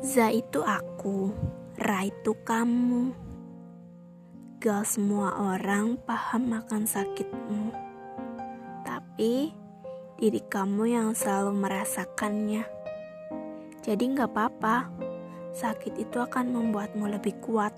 Za itu aku, Ra itu kamu. Gak semua orang paham akan sakitmu. Tapi diri kamu yang selalu merasakannya. Jadi gak apa-apa, sakit itu akan membuatmu lebih kuat.